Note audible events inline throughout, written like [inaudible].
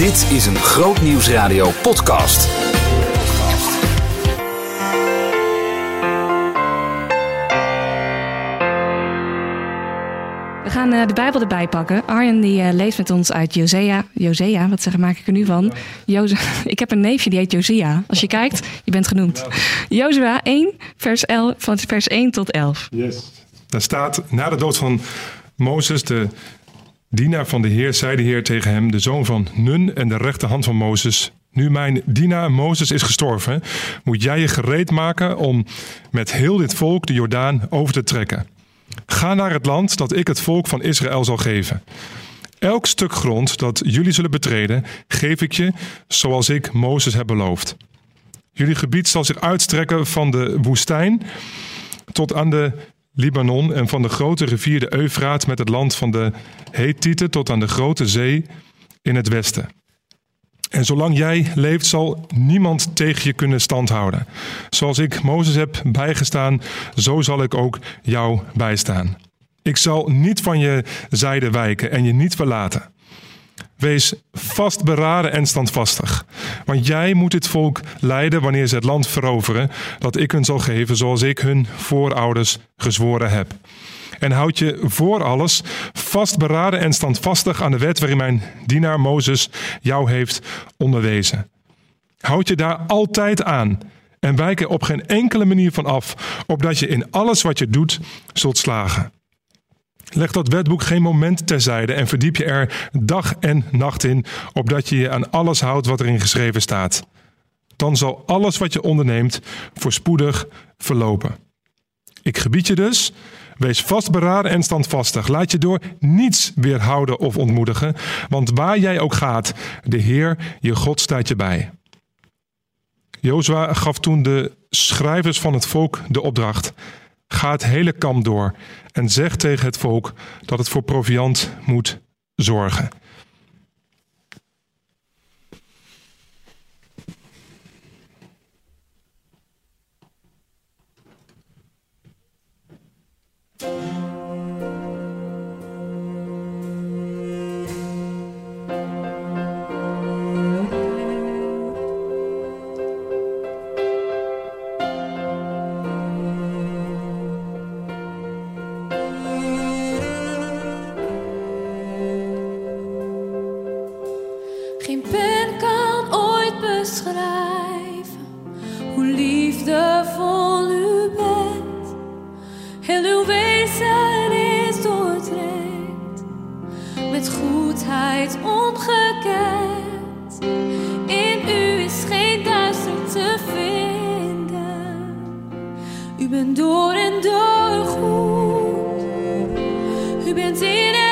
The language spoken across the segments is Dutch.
Dit is een Groot Nieuwsradio podcast. We gaan eh, de Bijbel erbij pakken. Arjen die eh, leest met ons uit Josea. Josea, wat zeg, maak ik er nu van? Jose [laughs] ik heb een neefje die heet Josia. Als je kijkt, je bent genoemd. Jozua 1, vers, 11, van vers 1 tot 11. Yes. Daar staat, na de dood van Mozes, de dienaar van de Heer, zei de Heer tegen hem, de zoon van Nun en de rechterhand van Mozes, nu mijn dienaar Mozes is gestorven, moet jij je gereed maken om met heel dit volk de Jordaan over te trekken. Ga naar het land dat ik het volk van Israël zal geven. Elk stuk grond dat jullie zullen betreden, geef ik je zoals ik Mozes heb beloofd. Jullie gebied zal zich uitstrekken van de woestijn tot aan de Libanon en van de grote rivier de Eufraat met het land van de Hethieten tot aan de grote zee in het westen. En zolang jij leeft, zal niemand tegen je kunnen standhouden. Zoals ik Mozes heb bijgestaan, zo zal ik ook jou bijstaan. Ik zal niet van je zijde wijken en je niet verlaten. Wees vastberaden en standvastig. Want jij moet dit volk leiden wanneer ze het land veroveren, dat ik hun zal geven zoals ik hun voorouders gezworen heb. En houd je voor alles vastberaden en standvastig aan de wet waarin mijn dienaar Mozes jou heeft onderwezen. Houd je daar altijd aan en wijk er op geen enkele manier van af, opdat je in alles wat je doet zult slagen. Leg dat wetboek geen moment terzijde en verdiep je er dag en nacht in, opdat je je aan alles houdt wat erin geschreven staat. Dan zal alles wat je onderneemt voorspoedig verlopen. Ik gebied je dus, wees vastberaden en standvastig. Laat je door niets weerhouden of ontmoedigen, want waar jij ook gaat, de Heer, je God, staat je bij. Jozua gaf toen de schrijvers van het volk de opdracht: Ga het hele kamp door en zeg tegen het volk dat het voor proviand moet zorgen. Door en door goed. U bent in en in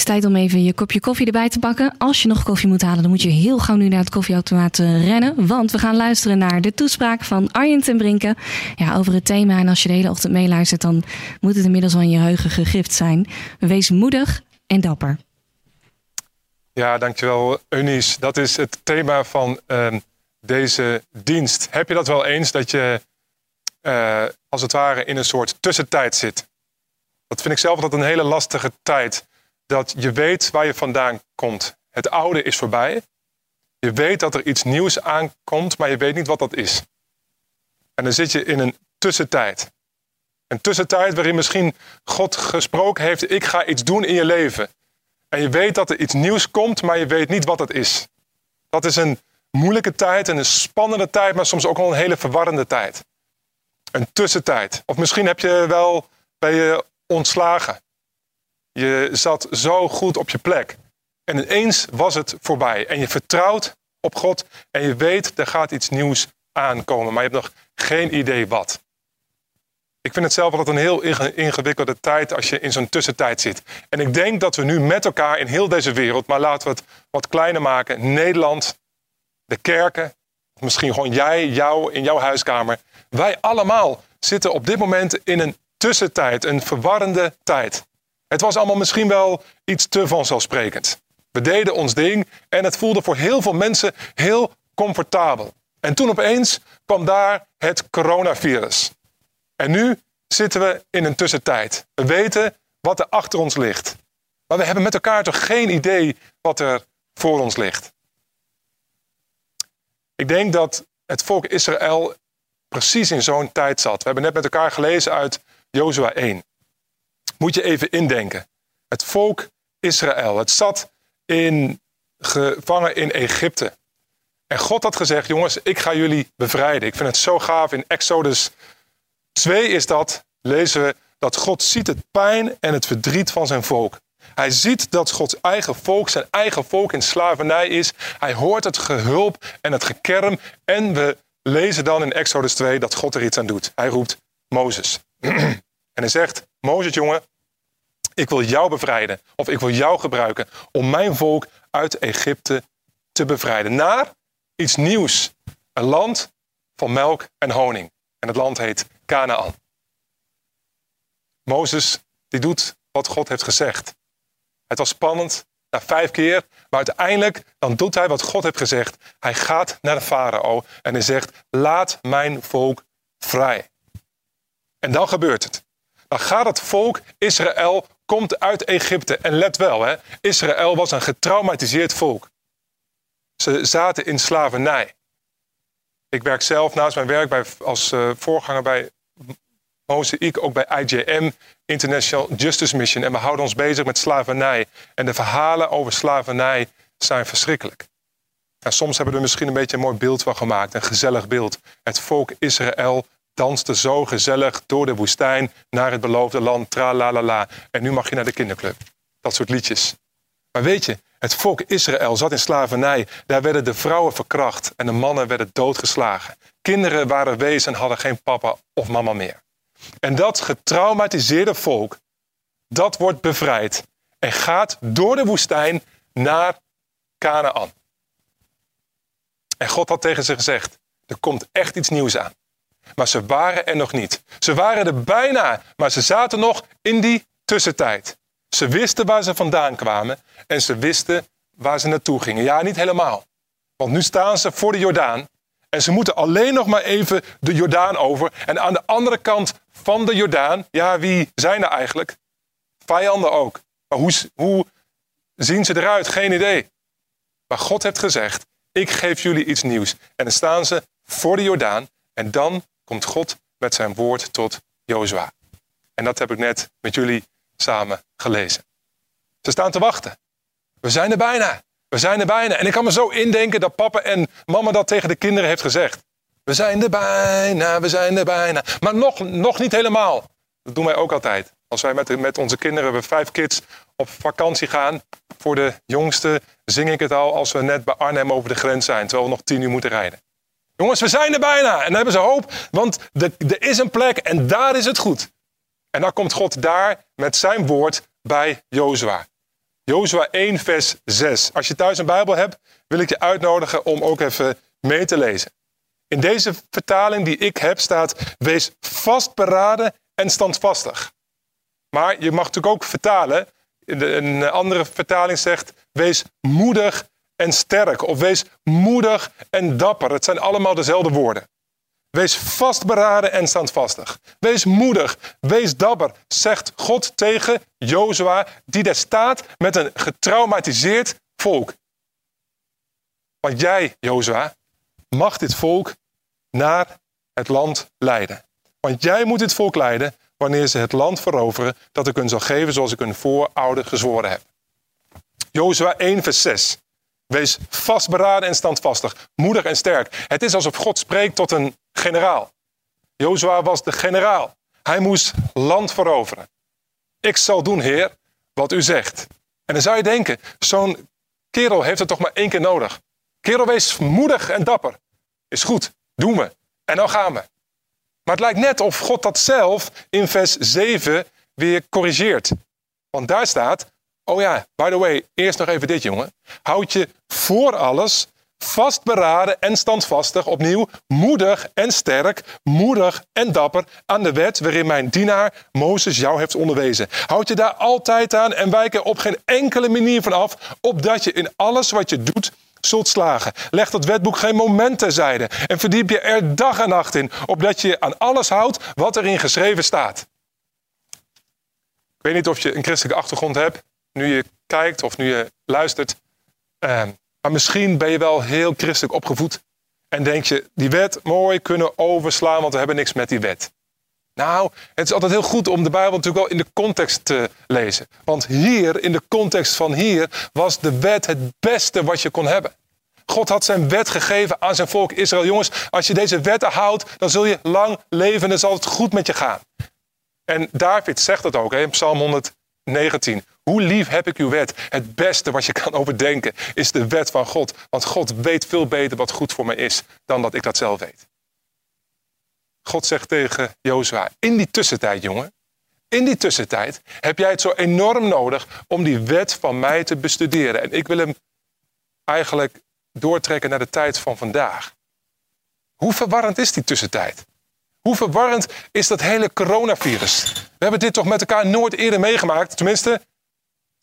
is tijd om even je kopje koffie erbij te pakken. Als je nog koffie moet halen, dan moet je heel gauw nu naar het koffieautomaat eh, rennen. Want we gaan luisteren naar de toespraak van Arjen ten Brinken ja, over het thema. En als je de hele ochtend meeluistert, dan moet het inmiddels al je geheugen gegrift zijn. Wees moedig en dapper. Ja, dankjewel Eunice. Dat is het thema van ehm, deze dienst. Heb je dat wel eens dat je eh, als het ware in een soort tussentijd zit? Dat vind ik zelf altijd een hele lastige tijd. Dat je weet waar je vandaan komt. Het oude is voorbij. Je weet dat er iets nieuws aankomt, maar je weet niet wat dat is. En dan zit je in een tussentijd. Een tussentijd waarin misschien God gesproken heeft: ik ga iets doen in je leven. En je weet dat er iets nieuws komt, maar je weet niet wat het is. Dat is een moeilijke tijd en een spannende tijd, maar soms ook wel een hele verwarrende tijd. Een tussentijd. Of misschien heb je wel bij je ontslagen. Je zat zo goed op je plek. En ineens was het voorbij. En je vertrouwt op God en je weet er gaat iets nieuws aankomen, maar je hebt nog geen idee wat. Ik vind het zelf altijd een heel inge- ingewikkelde tijd als je in zo'n tussentijd zit. En ik denk dat we nu met elkaar in heel deze wereld, maar laten we het wat kleiner maken, Nederland, de kerken, misschien gewoon jij, jou in jouw huiskamer, wij allemaal zitten op dit moment in een tussentijd, een verwarrende tijd. Het was allemaal misschien wel iets te vanzelfsprekend. We deden ons ding en het voelde voor heel veel mensen heel comfortabel. En toen opeens kwam daar het coronavirus. En nu zitten we in een tussentijd. We weten wat er achter ons ligt. Maar we hebben met elkaar toch geen idee wat er voor ons ligt. Ik denk dat het volk Israël precies in zo'n tijd zat. We hebben net met elkaar gelezen uit Jozua 1. Moet je even indenken. Het volk Israël, het zat in, gevangen in Egypte. En God had gezegd, jongens, ik ga jullie bevrijden. Ik vind het zo gaaf. In Exodus 2 is dat, lezen we, dat God ziet het pijn en het verdriet van zijn volk. Hij ziet dat Gods eigen volk, zijn eigen volk in slavernij is. Hij hoort het gehulp en het gekerm. En we lezen dan in Exodus 2 dat God er iets aan doet. Hij roept Mozes. [clears throat] en hij zegt, Mozes jongen, ik wil jou bevrijden. Of ik wil jou gebruiken om mijn volk uit Egypte te bevrijden. Naar iets nieuws. Een land van melk en honing. En het land heet Canaan. Mozes, die doet wat God heeft gezegd. Het was spannend, na vijf keer, maar uiteindelijk dan doet hij wat God heeft gezegd. Hij gaat naar de farao en hij zegt, laat mijn volk vrij. En dan gebeurt het. Dan gaat het volk Israël, komt uit Egypte. En let wel, hè, Israël was een getraumatiseerd volk. Ze zaten in slavernij. Ik werk zelf naast mijn werk bij, als uh, voorganger bij Mosaic, ook bij IJM, International Justice Mission. En we houden ons bezig met slavernij. En de verhalen over slavernij zijn verschrikkelijk. En soms hebben we er misschien een beetje een mooi beeld van gemaakt, een gezellig beeld. Het volk Israël danste zo gezellig door de woestijn naar het beloofde land, tra la la la. En nu mag je naar de kinderclub. Dat soort liedjes. Maar weet je, Het volk Israël zat in slavernij. Daar werden de vrouwen verkracht en de mannen werden doodgeslagen. Kinderen waren wees en hadden geen papa of mama meer. En dat getraumatiseerde volk, dat wordt bevrijd en gaat door de woestijn naar Canaan. En God had tegen ze gezegd: er komt echt iets nieuws aan. Maar ze waren er nog niet. Ze waren er bijna, maar ze zaten nog in die tussentijd. Ze wisten waar ze vandaan kwamen en ze wisten waar ze naartoe gingen. Ja, niet helemaal. Want nu staan ze voor de Jordaan en ze moeten alleen nog maar even de Jordaan over. En aan de andere kant van de Jordaan, ja, wie zijn er eigenlijk? Vijanden ook. Maar hoe, hoe zien ze eruit? Geen idee. Maar God heeft gezegd, ik geef jullie iets nieuws. En dan staan ze voor de Jordaan en dan komt God met zijn woord tot Jozua. En dat heb ik net met jullie samen gelezen. Ze staan te wachten. We zijn er bijna. We zijn er bijna. En ik kan me zo indenken dat papa en mama dat tegen de kinderen heeft gezegd. We zijn er bijna, we zijn er bijna. Maar nog, nog niet helemaal. Dat doen wij ook altijd. Als wij met, met onze kinderen, we vijf kids, op vakantie gaan. Voor de jongste zing ik het al als we net bij Arnhem over de grens zijn. Terwijl we nog tien uur moeten rijden. Jongens, we zijn er bijna. En dan hebben ze hoop, want er is een plek en daar is het goed. En dan komt God daar met zijn woord bij Jozua. Jozua 1, vers 6. Als je thuis een Bijbel hebt, wil ik je uitnodigen om ook even mee te lezen. In deze vertaling die ik heb staat: Wees vastberaden en standvastig. Maar je mag natuurlijk ook vertalen. Een andere vertaling zegt: Wees moedig en sterk. Of wees moedig en dapper. Het zijn allemaal dezelfde woorden. Wees vastberaden en standvastig. Wees moedig, wees dapper, zegt God tegen Jozua, die daar staat met een getraumatiseerd volk. Want jij, Jozua, mag dit volk naar het land leiden. Want jij moet dit volk leiden wanneer ze het land veroveren dat ik hun zal geven zoals ik hun voorouder gezworen heb. Jozua 1 vers 6. Wees vastberaden en standvastig, moedig en sterk. Het is alsof God spreekt tot een generaal. Jozua was de generaal. Hij moest land veroveren. Ik zal doen, Heer, wat u zegt. En dan zou je denken, zo'n kerel heeft het toch maar één keer nodig. Kerel, wees moedig en dapper. Is goed, doen we. En dan gaan we. Maar het lijkt net of God dat zelf in vers 7 weer corrigeert. Want daar staat, oh ja, by the way, eerst nog even dit jongen. Houd je voor alles vastberaden en standvastig, opnieuw moedig en sterk, moedig en dapper aan de wet waarin mijn dienaar Mozes jou heeft onderwezen. Houd je daar altijd aan en wijk er op geen enkele manier van af, opdat je in alles wat je doet zult slagen. Leg dat wetboek geen moment terzijde en verdiep je er dag en nacht in, opdat je aan alles houdt wat erin geschreven staat. Ik weet niet of je een christelijke achtergrond hebt, nu je kijkt of nu je luistert. Uh, maar misschien ben je wel heel christelijk opgevoed en denk je, die wet mooi kunnen overslaan, want we hebben niks met die wet. Nou, het is altijd heel goed om de Bijbel natuurlijk wel in de context te lezen. Want hier, in de context van hier, was de wet het beste wat je kon hebben. God had zijn wet gegeven aan zijn volk Israël. Jongens, als je deze wetten houdt, dan zul je lang leven en zal het goed met je gaan. En David zegt het ook hè, in Psalm 119. Hoe lief heb ik uw wet? Het beste wat je kan overdenken is de wet van God. Want God weet veel beter wat goed voor me is dan dat ik dat zelf weet. God zegt tegen Jozua, in die tussentijd jongen, in die tussentijd heb jij het zo enorm nodig om die wet van mij te bestuderen. En ik wil hem eigenlijk doortrekken naar de tijd van vandaag. Hoe verwarrend is die tussentijd? Hoe verwarrend is dat hele coronavirus? We hebben dit toch met elkaar nooit eerder meegemaakt. Tenminste,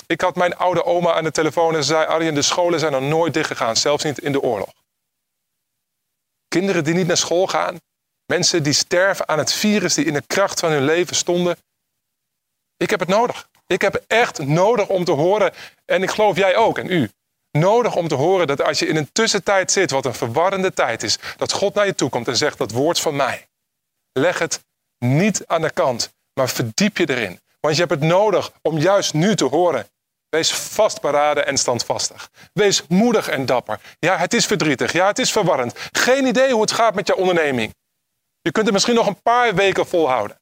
ik had mijn oude oma aan de telefoon en ze zei: Arjen, de scholen zijn er nooit dichtgegaan, zelfs niet in de oorlog. Kinderen die niet naar school gaan, mensen die sterven aan het virus, die in de kracht van hun leven stonden. Ik heb het nodig. Ik heb echt nodig om te horen, en ik geloof jij ook en u, nodig om te horen dat als je in een tussentijd zit, wat een verwarrende tijd is, dat God naar je toe komt en zegt: Dat woord van mij. Leg het niet aan de kant, maar verdiep je erin. Want je hebt het nodig om juist nu te horen Wees vastberaden en standvastig. Wees moedig en dapper. Ja, het is verdrietig. Ja, het is verwarrend. Geen idee hoe het gaat met je onderneming. Je kunt het misschien nog een paar weken volhouden.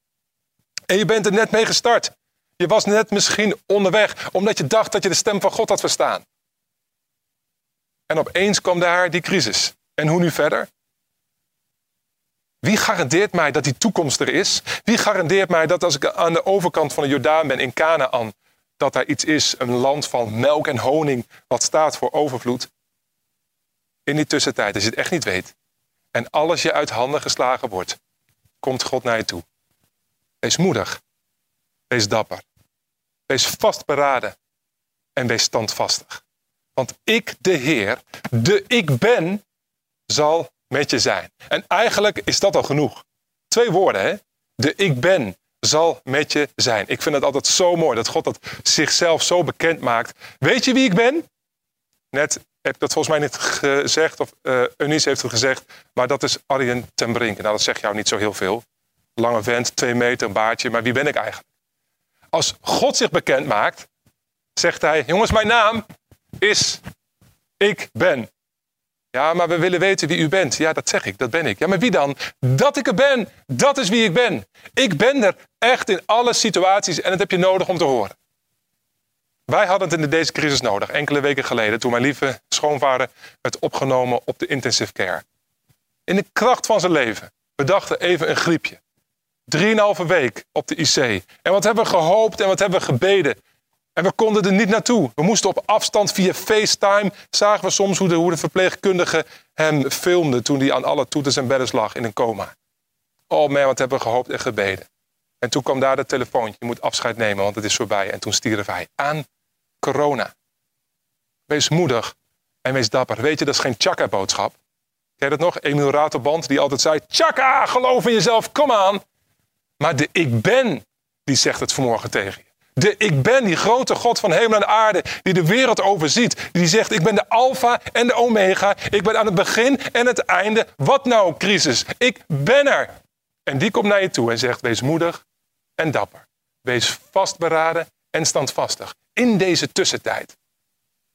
En je bent er net mee gestart. Je was net misschien onderweg omdat je dacht dat je de stem van God had verstaan. En opeens kwam daar die crisis. En hoe nu verder? Wie garandeert mij dat die toekomst er is? Wie garandeert mij dat als ik aan de overkant van de Jordaan ben in Canaan, dat daar iets is, een land van melk en honing, wat staat voor overvloed? In die tussentijd, als je het echt niet weet, en alles je uit handen geslagen wordt, komt God naar je toe. Wees moedig, wees dapper, wees vastberaden en wees standvastig. Want ik, de Heer, de ik ben, zal met je zijn. En eigenlijk is dat al genoeg. Twee woorden, hè? De ik ben zal met je zijn. Ik vind het altijd zo mooi dat God dat zichzelf zo bekend maakt. Weet je wie ik ben? Net heb ik dat volgens mij niet gezegd, of uh, Eunice heeft het gezegd, maar dat is Arjen ten Brinken. Nou, dat zegt jou niet zo heel veel. Lange vent, twee meter, een baardje, maar wie ben ik eigenlijk? Als God zich bekend maakt, zegt hij, jongens, mijn naam is ik ben. Ja, maar we willen weten wie u bent. Ja, dat zeg ik, dat ben ik. Ja, maar wie dan? Dat ik er ben, dat is wie ik ben. Ik ben er echt in alle situaties en dat heb je nodig om te horen. Wij hadden het in deze crisis nodig, enkele weken geleden, toen mijn lieve schoonvader werd opgenomen op de intensive care. In de kracht van zijn leven. We dachten even een griepje. Drieënhalve week op de IC. En wat hebben we gehoopt en wat hebben we gebeden? En we konden er niet naartoe. We moesten op afstand via FaceTime. Zagen we soms hoe de, hoe de verpleegkundige hem filmde toen hij aan alle toeters en bedden lag in een coma. Oh man, wat hebben we gehoopt en gebeden. En toen kwam daar de telefoontje. Je moet afscheid nemen, want het is voorbij. En toen stierf hij aan corona. Wees moedig en wees dapper. Weet je, dat is geen tjaka-boodschap. Ken je dat nog? Emil Ratelband, die altijd zei... Tjaka, geloof in jezelf, kom aan. Maar de ik ben, die zegt het vanmorgen tegen je. De ik ben, die grote God van hemel en aarde, die de wereld overziet. Die zegt, ik ben de alfa en de omega. Ik ben aan het begin en het einde. Wat nou, crisis? Ik ben er. En die komt naar je toe en zegt, wees moedig en dapper. Wees vastberaden en standvastig. In deze tussentijd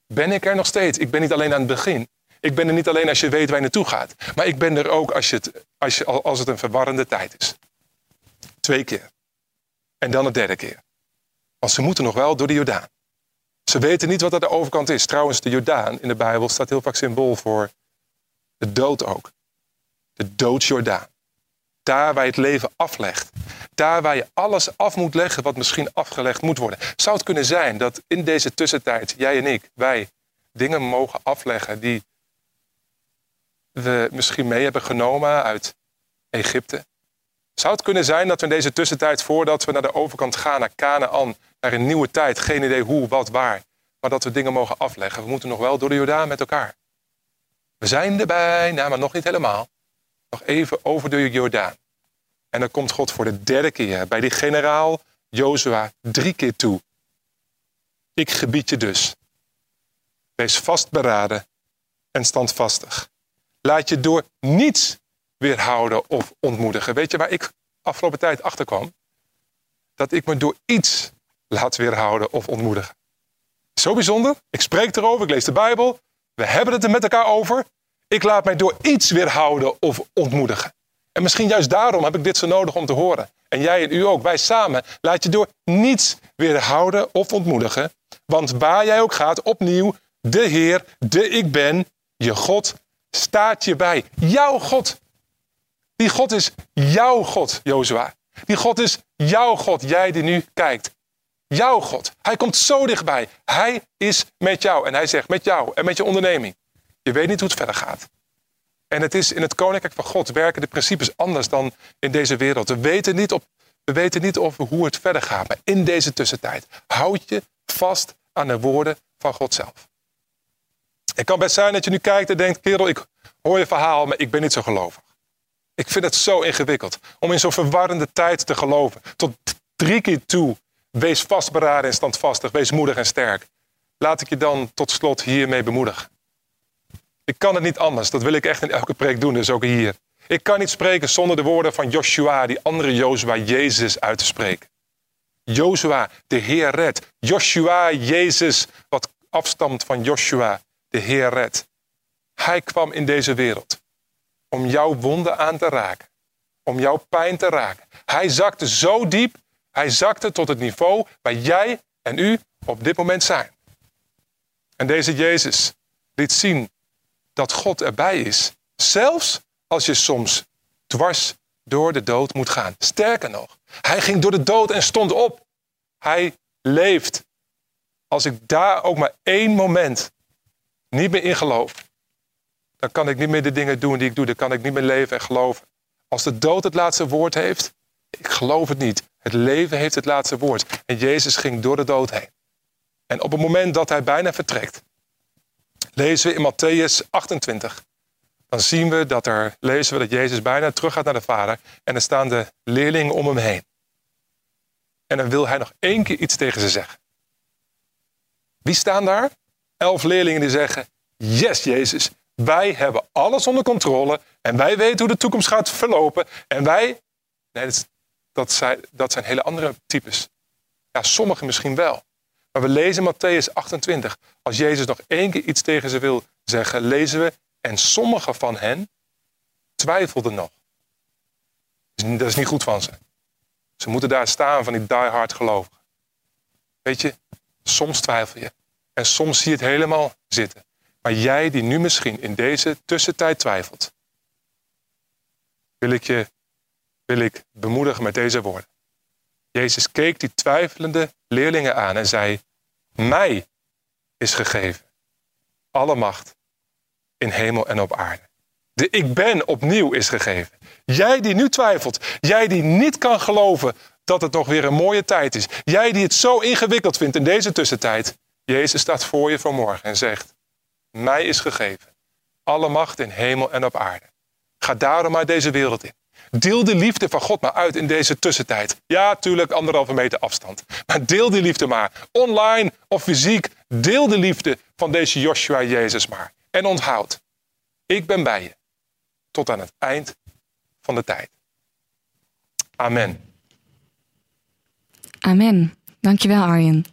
ben ik er nog steeds. Ik ben niet alleen aan het begin. Ik ben er niet alleen als je weet waar je naartoe gaat. Maar ik ben er ook als, je het, als, je, als het een verwarrende tijd is. Twee keer. En dan de derde keer. Want ze moeten nog wel door de Jordaan. Ze weten niet wat aan de overkant is. Trouwens, de Jordaan in de Bijbel staat heel vaak symbool voor de dood ook. De doodsjordaan. Daar waar je het leven aflegt. Daar waar je alles af moet leggen wat misschien afgelegd moet worden. Zou het kunnen zijn dat in deze tussentijd, jij en ik, wij dingen mogen afleggen die we misschien mee hebben genomen uit Egypte? Zou het kunnen zijn dat we in deze tussentijd, voordat we naar de overkant gaan, naar Canaan, naar een nieuwe tijd, geen idee hoe, wat, waar, maar dat we dingen mogen afleggen? We moeten nog wel door de Jordaan met elkaar. We zijn erbij, nou, maar nog niet helemaal. Nog even over de Jordaan. En dan komt God voor de derde keer bij die generaal Jozua drie keer toe. Ik gebied je dus. Wees vastberaden en standvastig. Laat je door niets weerhouden of ontmoedigen. Weet je waar ik afgelopen tijd achter kwam? Dat ik me door iets laat weerhouden of ontmoedigen. Zo bijzonder. Ik spreek erover, ik lees de Bijbel. We hebben het er met elkaar over. Ik laat mij door iets weerhouden of ontmoedigen. En misschien juist daarom heb ik dit zo nodig om te horen. En jij en u ook, wij samen, laat je door niets weerhouden of ontmoedigen. Want waar jij ook gaat, opnieuw, de Heer, de Ik Ben, je God, staat je bij. Jouw God. Die God is jouw God, Jozua. Die God is jouw God, jij die nu kijkt. Jouw God. Hij komt zo dichtbij. Hij is met jou. En hij zegt met jou en met je onderneming. Je weet niet hoe het verder gaat. En het is in het koninkrijk van God werken de principes anders dan in deze wereld. We weten niet, op, we weten niet of, hoe het verder gaat. Maar in deze tussentijd houd je vast aan de woorden van God zelf. Het kan best zijn dat je nu kijkt en denkt, kerel, ik hoor je verhaal, maar ik ben niet zo gelovig. Ik vind het zo ingewikkeld om in zo'n verwarrende tijd te geloven. Tot drie keer toe. Wees vastberaden en standvastig. Wees moedig en sterk. Laat ik je dan tot slot hiermee bemoedigen. Ik kan het niet anders. Dat wil ik echt in elke preek doen, dus ook hier. Ik kan niet spreken zonder de woorden van Joshua, die andere Joshua, Jezus, uit te spreken. Joshua, de Heer red. Joshua, Jezus, wat afstamt van Joshua, de Heer red. Hij kwam in deze wereld om jouw wonden aan te raken. Om jouw pijn te raken. Hij zakte zo diep, hij zakte tot het niveau waar jij en u op dit moment zijn. En deze Jezus liet zien dat God erbij is. Zelfs als je soms dwars door de dood moet gaan. Sterker nog, hij ging door de dood en stond op. Hij leeft. Als ik daar ook maar één moment niet meer in geloof, dan kan ik niet meer de dingen doen die ik doe. Dan kan ik niet meer leven en geloven. Als de dood het laatste woord heeft, ik geloof het niet. Het leven heeft het laatste woord. En Jezus ging door de dood heen. En op het moment dat hij bijna vertrekt, lezen we in Matthäus 28. Dan zien we dat er, lezen we dat Jezus bijna terug gaat naar de Vader. En er staan de leerlingen om hem heen. En dan wil hij nog één keer iets tegen ze zeggen. Wie staan daar? Elf leerlingen die zeggen: Yes, Jezus, wij hebben alles onder controle. En wij weten hoe de toekomst gaat verlopen. En wij. Nee, dat, dat, zijn, dat zijn hele andere types. Ja, sommigen misschien wel. Maar we lezen Matthäus 28. Als Jezus nog één keer iets tegen ze wil zeggen, lezen we. En sommige van hen twijfelden nog. Dat is niet goed van ze. Ze moeten daar staan van die diehard gelovigen. Weet je, soms twijfel je. En soms zie je het helemaal zitten. Maar jij die nu misschien in deze tussentijd twijfelt, wil ik je wil ik bemoedigen met deze woorden. Jezus keek die twijfelende leerlingen aan en zei: Mij is gegeven alle macht in hemel en op aarde. De ik ben opnieuw is gegeven. Jij die nu twijfelt, jij die niet kan geloven dat het nog weer een mooie tijd is, jij die het zo ingewikkeld vindt in deze tussentijd, Jezus staat voor je vanmorgen en zegt: Mij is gegeven alle macht in hemel en op aarde. Ga daarom maar deze wereld in. Deel de liefde van God maar uit in deze tussentijd. Ja, tuurlijk, anderhalve meter afstand. Maar deel die liefde maar. Online of fysiek. Deel de liefde van deze Joshua Jezus maar. En onthoud, ik ben bij je. Tot aan het eind van de tijd. Amen. Amen. Dankjewel Arjen.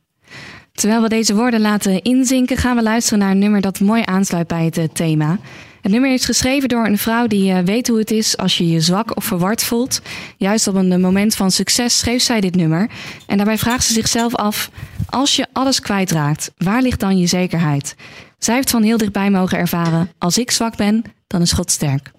Terwijl we deze woorden laten inzinken, gaan we luisteren naar een nummer dat mooi aansluit bij het eh, thema. Het nummer is geschreven door een vrouw die eh, weet hoe het is als je je zwak of verward voelt. Juist op een moment van succes schreef zij dit nummer. En daarbij vraagt ze zichzelf af: als je alles kwijtraakt, waar ligt dan je zekerheid? Zij heeft van heel dichtbij mogen ervaren: als ik zwak ben, dan is God sterk.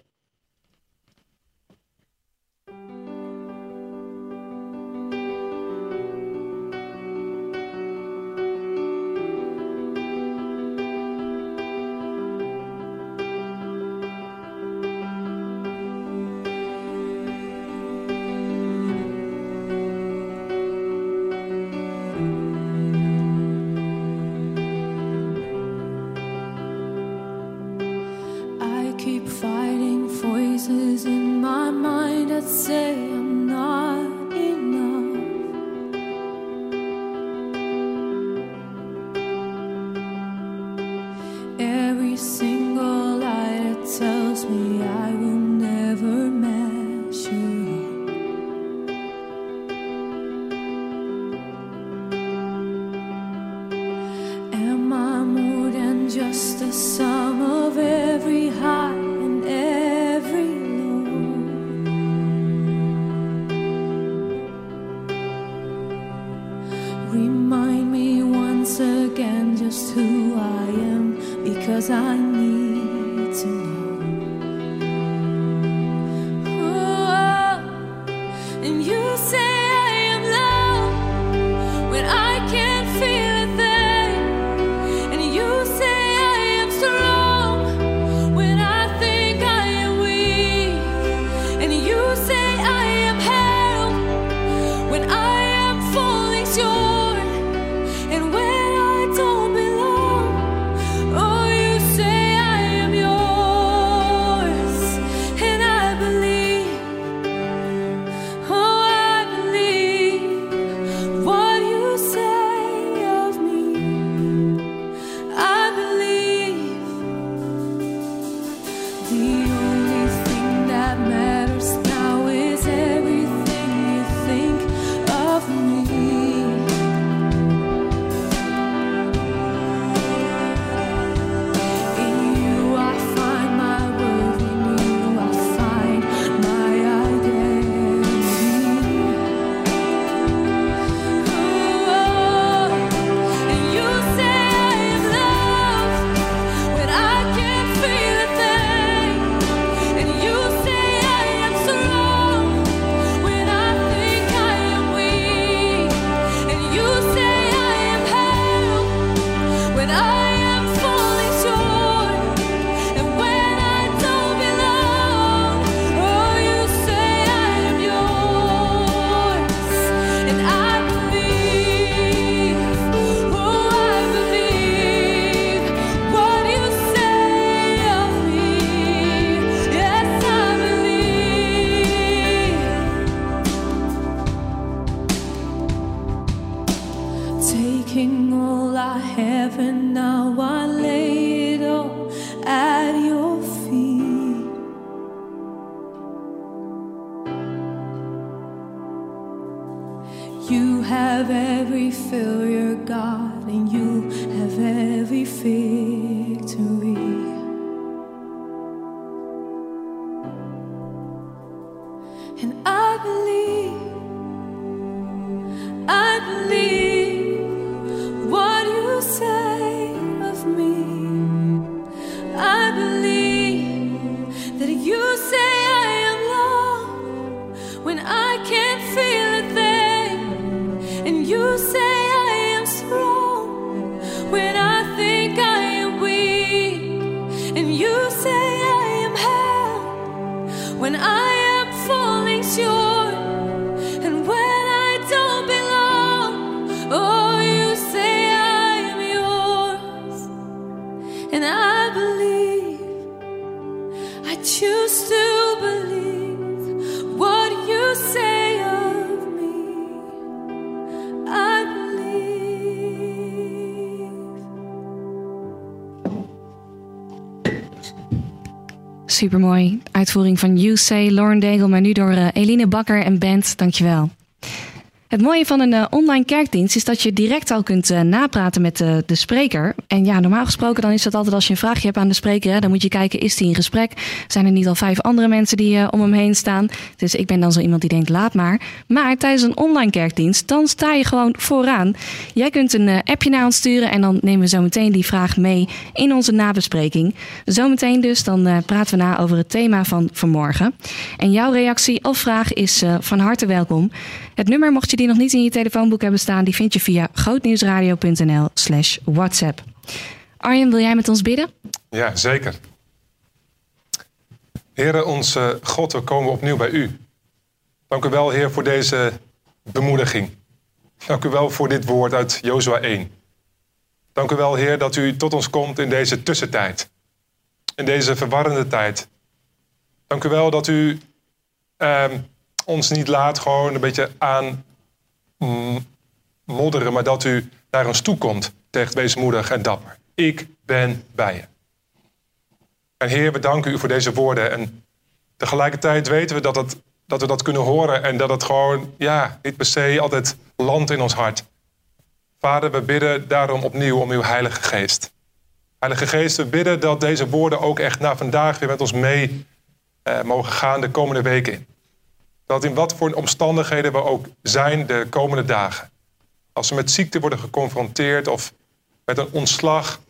Supermooi. Uitvoering van You Say, Lauren Daigle, maar nu door eh, Eline Bakker en Band. Dankjewel. Het mooie van een eh, online kerkdienst is dat je direct al kunt eh, napraten met de, de spreker. En ja, normaal gesproken dan is dat altijd als je een vraagje hebt aan de spreker. Hè, dan moet je kijken, is die in gesprek? Zijn er niet al vijf andere mensen die eh, om hem heen staan? Dus ik ben dan zo iemand die denkt, laat maar. Maar tijdens een online kerkdienst, dan sta je gewoon vooraan. Jij kunt een eh, appje naar ons sturen en dan nemen we zo meteen die vraag mee in onze nabespreking. Zometeen dus, dan eh, praten we na over het thema van vanmorgen. En jouw reactie of vraag is eh, van harte welkom. Het nummer, mocht je die nog niet in je telefoonboek hebben staan, die vind je via grootnieuwsradio.nl slash WhatsApp. Arjen, wil jij met ons bidden? Ja, zeker. Heren, onze God, we komen opnieuw bij u. Dank u wel, Heer, voor deze bemoediging. Dank u wel voor dit woord uit Jozua 1. Dank u wel, Heer, dat u tot ons komt in deze tussentijd. In deze verwarrende tijd. Dank u wel dat u ehm, ons niet laat gewoon een beetje aan modderen, maar dat u naar ons toe komt. Tegen wees moedig en dapper. Ik ben bij je. En Heer, we danken u voor deze woorden. En tegelijkertijd weten we dat, het, dat we dat kunnen horen en dat het gewoon, ja, niet per se altijd landt in ons hart. Vader, we bidden daarom opnieuw om uw Heilige Geest. Heilige Geest, we bidden dat deze woorden ook echt na vandaag weer met ons mee eh, mogen gaan de komende weken in. Dat in wat voor omstandigheden we ook zijn de komende dagen. Als we met ziekte worden geconfronteerd of met een ontslag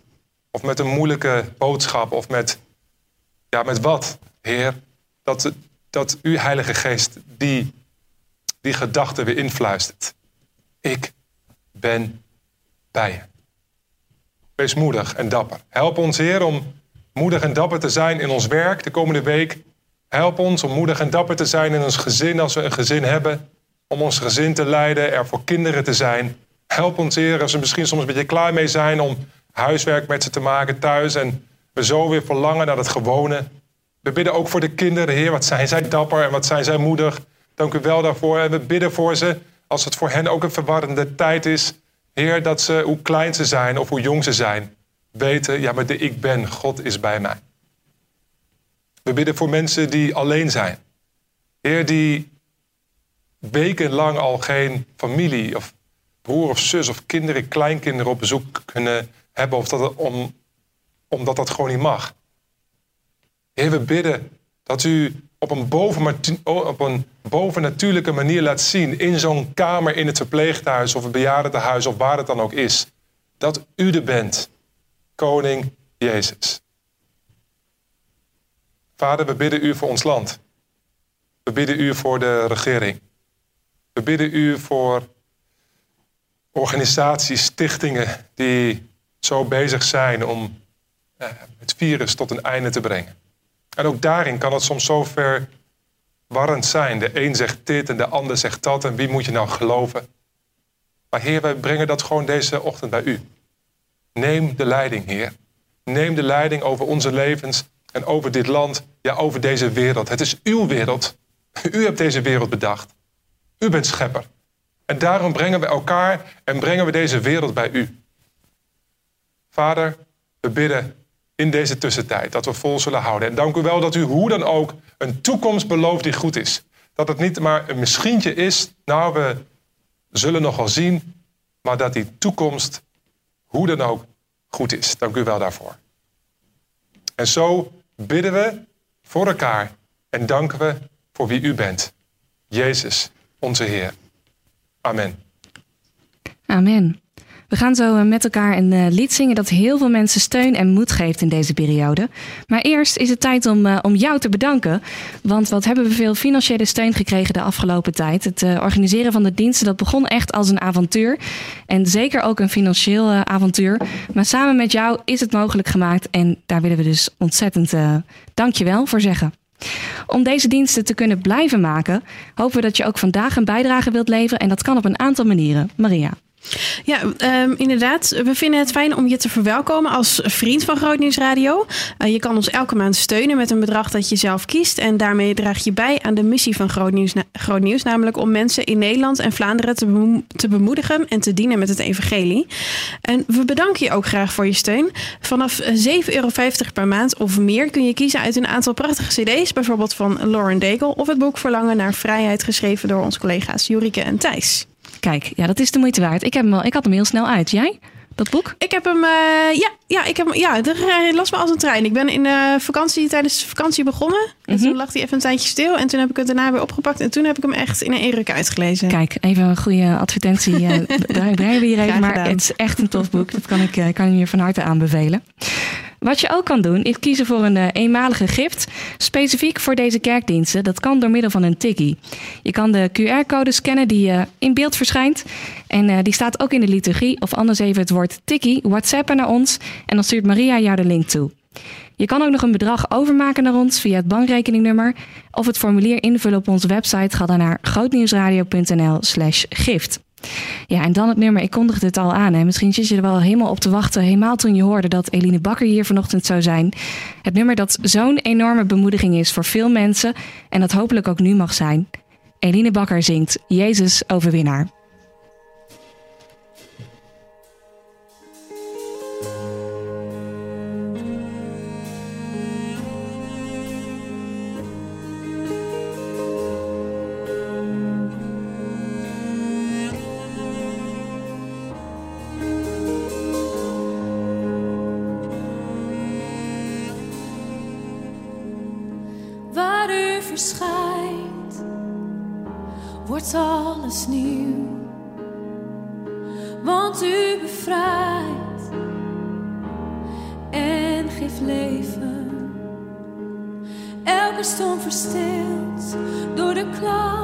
of met een moeilijke boodschap of met, ja, met wat, Heer, dat, dat uw Heilige Geest die, die gedachte weer influistert. Ik ben bij je. Wees moedig en dapper. Help ons, Heer, om moedig en dapper te zijn in ons werk de komende week. Help ons om moedig en dapper te zijn in ons gezin als we een gezin hebben. Om ons gezin te leiden, er voor kinderen te zijn. Help ons, Heer, als we misschien soms een beetje klaar mee zijn om huiswerk met ze te maken thuis. En we zo weer verlangen naar het gewone. We bidden ook voor de kinderen, Heer. Wat zijn zij dapper en wat zijn zij moedig. Dank u wel daarvoor. En we bidden voor ze als het voor hen ook een verwarrende tijd is. Heer, dat ze, hoe klein ze zijn of hoe jong ze zijn, weten, ja, maar de ik ben, God is bij mij. We bidden voor mensen die alleen zijn. Heer, die wekenlang al geen familie of broer of zus of kinderen, kleinkinderen op bezoek kunnen hebben, of dat om, omdat dat gewoon niet mag. Heer, we bidden dat u op een, bovenmatu- op een bovennatuurlijke manier laat zien in zo'n kamer in het verpleeghuis of het bejaardentehuis of waar het dan ook is, dat u er bent, Koning Jezus. Vader, we bidden u voor ons land. We bidden u voor de regering. We bidden u voor organisaties, stichtingen die zo bezig zijn om eh, het virus tot een einde te brengen. En ook daarin kan het soms zo verwarrend zijn. De een zegt dit en de ander zegt dat. En wie moet je nou geloven? Maar Heer, wij brengen dat gewoon deze ochtend bij u. Neem de leiding, Heer. Neem de leiding over onze levens en over dit land, ja, over deze wereld. Het is uw wereld. U hebt deze wereld bedacht. U bent schepper. En daarom brengen we elkaar en brengen we deze wereld bij u. Vader, we bidden in deze tussentijd dat we vol zullen houden. En dank u wel dat u hoe dan ook een toekomst belooft die goed is. Dat het niet maar een misschientje is. Nou, we, zullen nog wel zien, maar dat die toekomst hoe dan ook goed is. Dank u wel daarvoor. En zo bidden we voor elkaar en danken we voor wie u bent. Jezus, onze Heer. Amen. Amen. We gaan zo eh, met elkaar een eh, lied zingen dat heel veel mensen steun en moed geeft in deze periode. Maar eerst is het tijd om, eh, om jou te bedanken. Want wat hebben we veel financiële steun gekregen de afgelopen tijd. Het organiseren van de diensten dat begon echt als een avontuur. En zeker ook een financieel avontuur. Maar samen met jou is het mogelijk gemaakt. En daar willen we dus ontzettend dankjewel voor zeggen. Om deze diensten te kunnen blijven maken, hopen we dat je ook vandaag een bijdrage wilt leveren. En dat kan op een aantal manieren. Maria. Ja, um, inderdaad. We vinden het fijn om je te verwelkomen als vriend van Groot Radio. Uh, je kan ons elke maand steunen met een bedrag dat je zelf kiest. En daarmee draag je bij aan de missie van Groot Nieuws, Groot Nieuws namelijk om mensen in Nederland en Vlaanderen te, te bemoedigen en te dienen met het evangelie. En we bedanken je ook graag voor je steun. Vanaf 7,50 euro per maand of meer kun je kiezen uit een aantal prachtige cd's. Bijvoorbeeld van Lauren Daigle of het boek Verlangen naar Vrijheid geschreven door onze collega's Jorike en Thijs. Kijk, ja, dat is de moeite waard. Ik, heb hem al, ik had hem heel snel uit. Jij? Dat boek? Ik heb hem, uh, ja, ja, ik heb hem, ja, er las me als een trein. Ik ben in uh, vakantie, tijdens vakantie begonnen. En mm -hmm. toen lag hij even een tijdje stil. En toen heb ik het daarna weer opgepakt. En toen heb ik hem echt in een eruk uitgelezen. Kijk, even een goede advertentie. uh, brengen we hier even. Maar het is echt een tof boek. Dat kan ik, kan je van harte aanbevelen. Wat je ook kan doen, is kiezen voor een uh, eenmalige gift. Specifiek voor deze kerkdiensten. Dat kan door middel van een tikkie. Je kan de QR-code scannen die uh, in beeld verschijnt. En uh, die staat ook in de liturgie. Of anders even het woord tikkie. WhatsAppen naar ons. En dan stuurt Maria jou de link toe. Je kan ook nog een bedrag overmaken naar ons via het bankrekeningnummer. Of het formulier invullen op onze website. Ga dan naar grootnieuwsradio.nl slash gift. Ja, en dan het nummer. Ik kondigde het al aan. Hè. Misschien zit je er wel helemaal op te wachten. Helemaal toen je hoorde dat Eline Bakker hier vanochtend zou zijn. Het nummer dat zo'n enorme bemoediging is voor veel mensen. En dat hopelijk ook nu mag zijn. Eline Bakker zingt Jezus overwinnaar. Verschijnt, wordt alles nieuw. Want u bevrijdt en geeft leven. Elke storm verstilt door de klank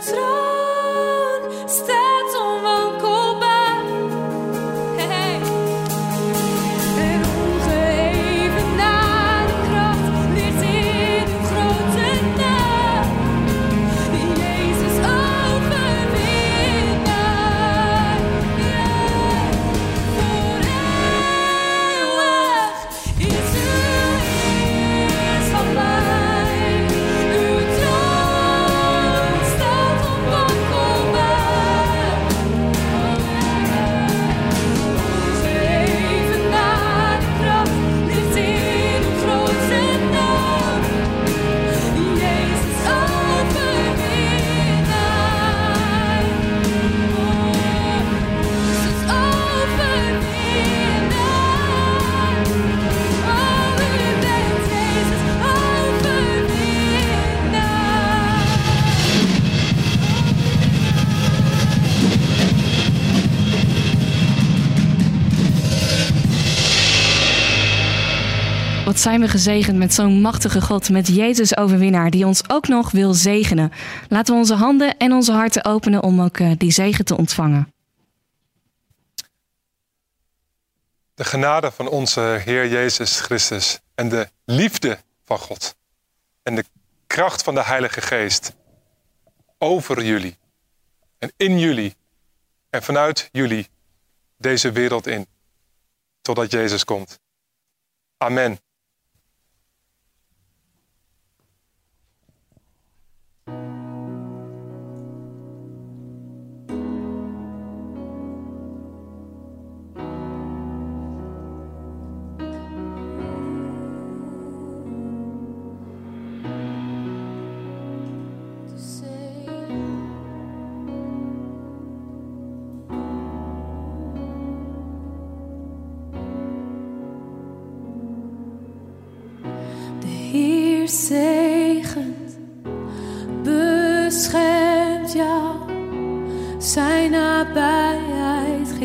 to. zijn we gezegend met zo'n machtige God, met Jezus overwinnaar, die ons ook nog wil zegenen. Laten we onze handen en onze harten openen om ook eh, die zegen te ontvangen. De genade van onze Heer Jezus Christus en de liefde van God en de kracht van de Heilige Geest over jullie en in jullie en vanuit jullie deze wereld in, totdat Jezus komt. Amen.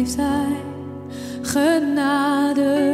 heeft genade.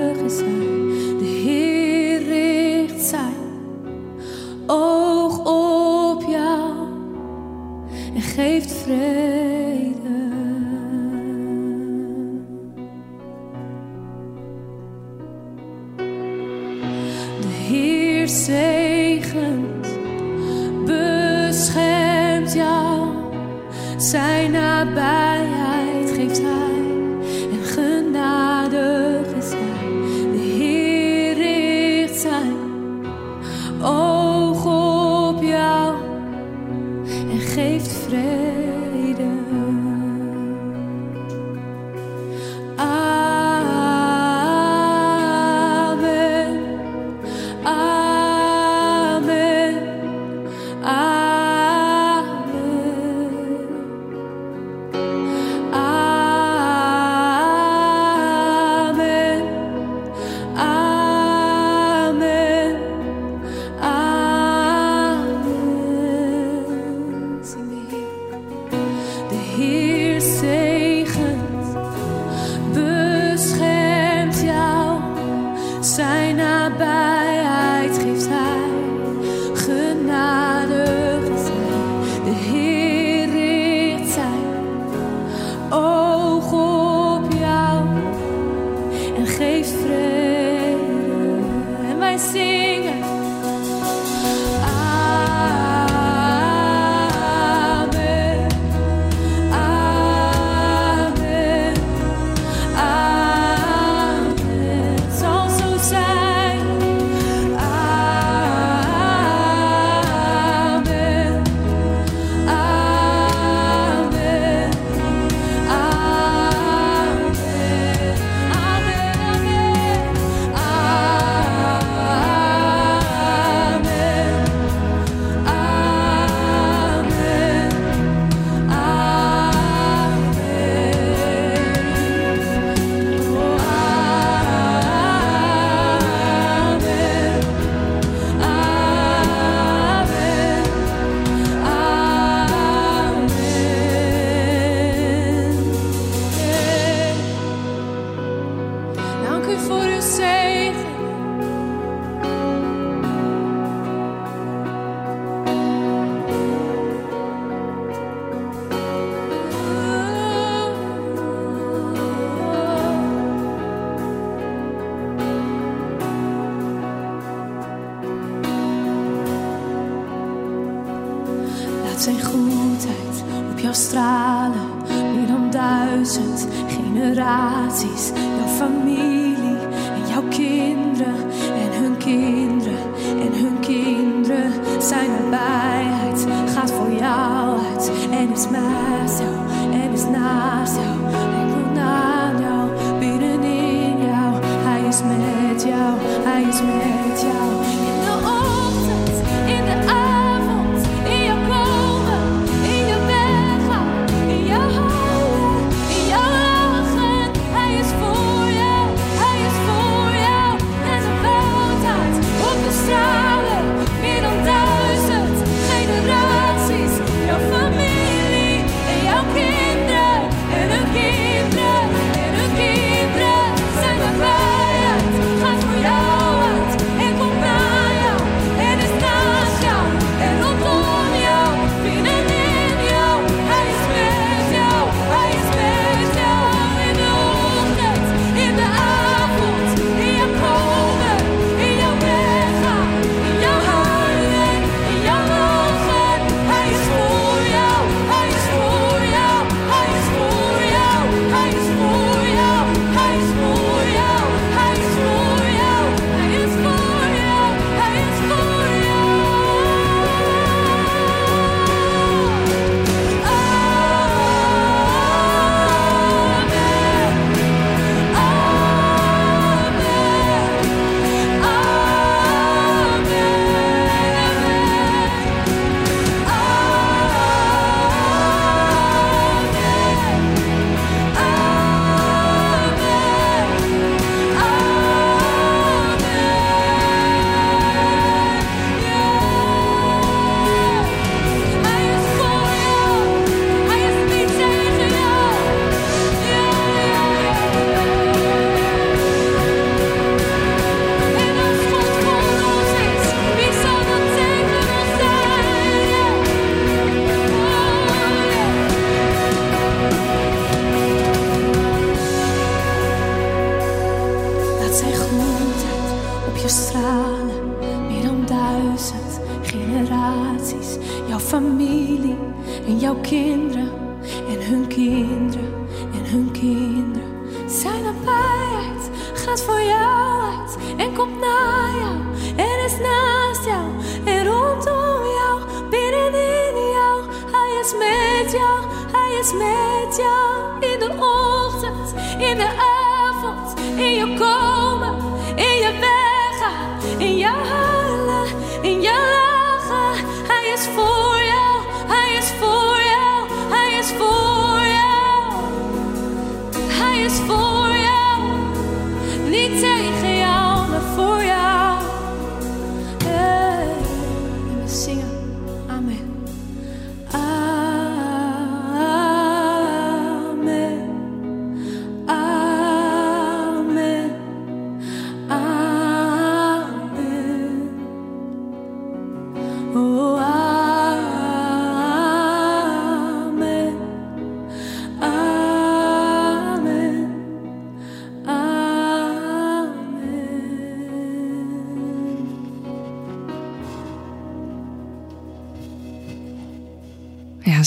In de ochtend, in de avond, in je komen,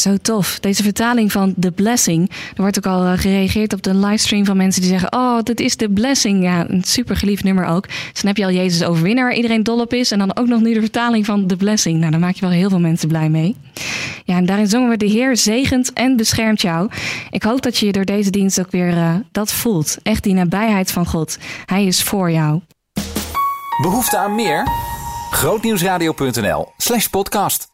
zo tof. Deze vertaling van The Blessing. Er wordt ook al eh, gereageerd op de livestream van mensen die zeggen: Oh, dit is The Blessing. Ja, een super geliefd nummer ook. Dus dan heb je al Jezus overwinnaar, waar iedereen dol op is. En dan ook nog nu de vertaling van The Blessing. Nou, daar maak je wel heel veel mensen blij mee. Ja, en daarin zongen we: De Heer zegent en beschermt jou. Ik hoop dat je je door deze dienst ook weer eh, dat voelt. Echt die nabijheid van God. Hij is voor jou. Behoefte aan meer? Grootnieuwsradio.nl podcast.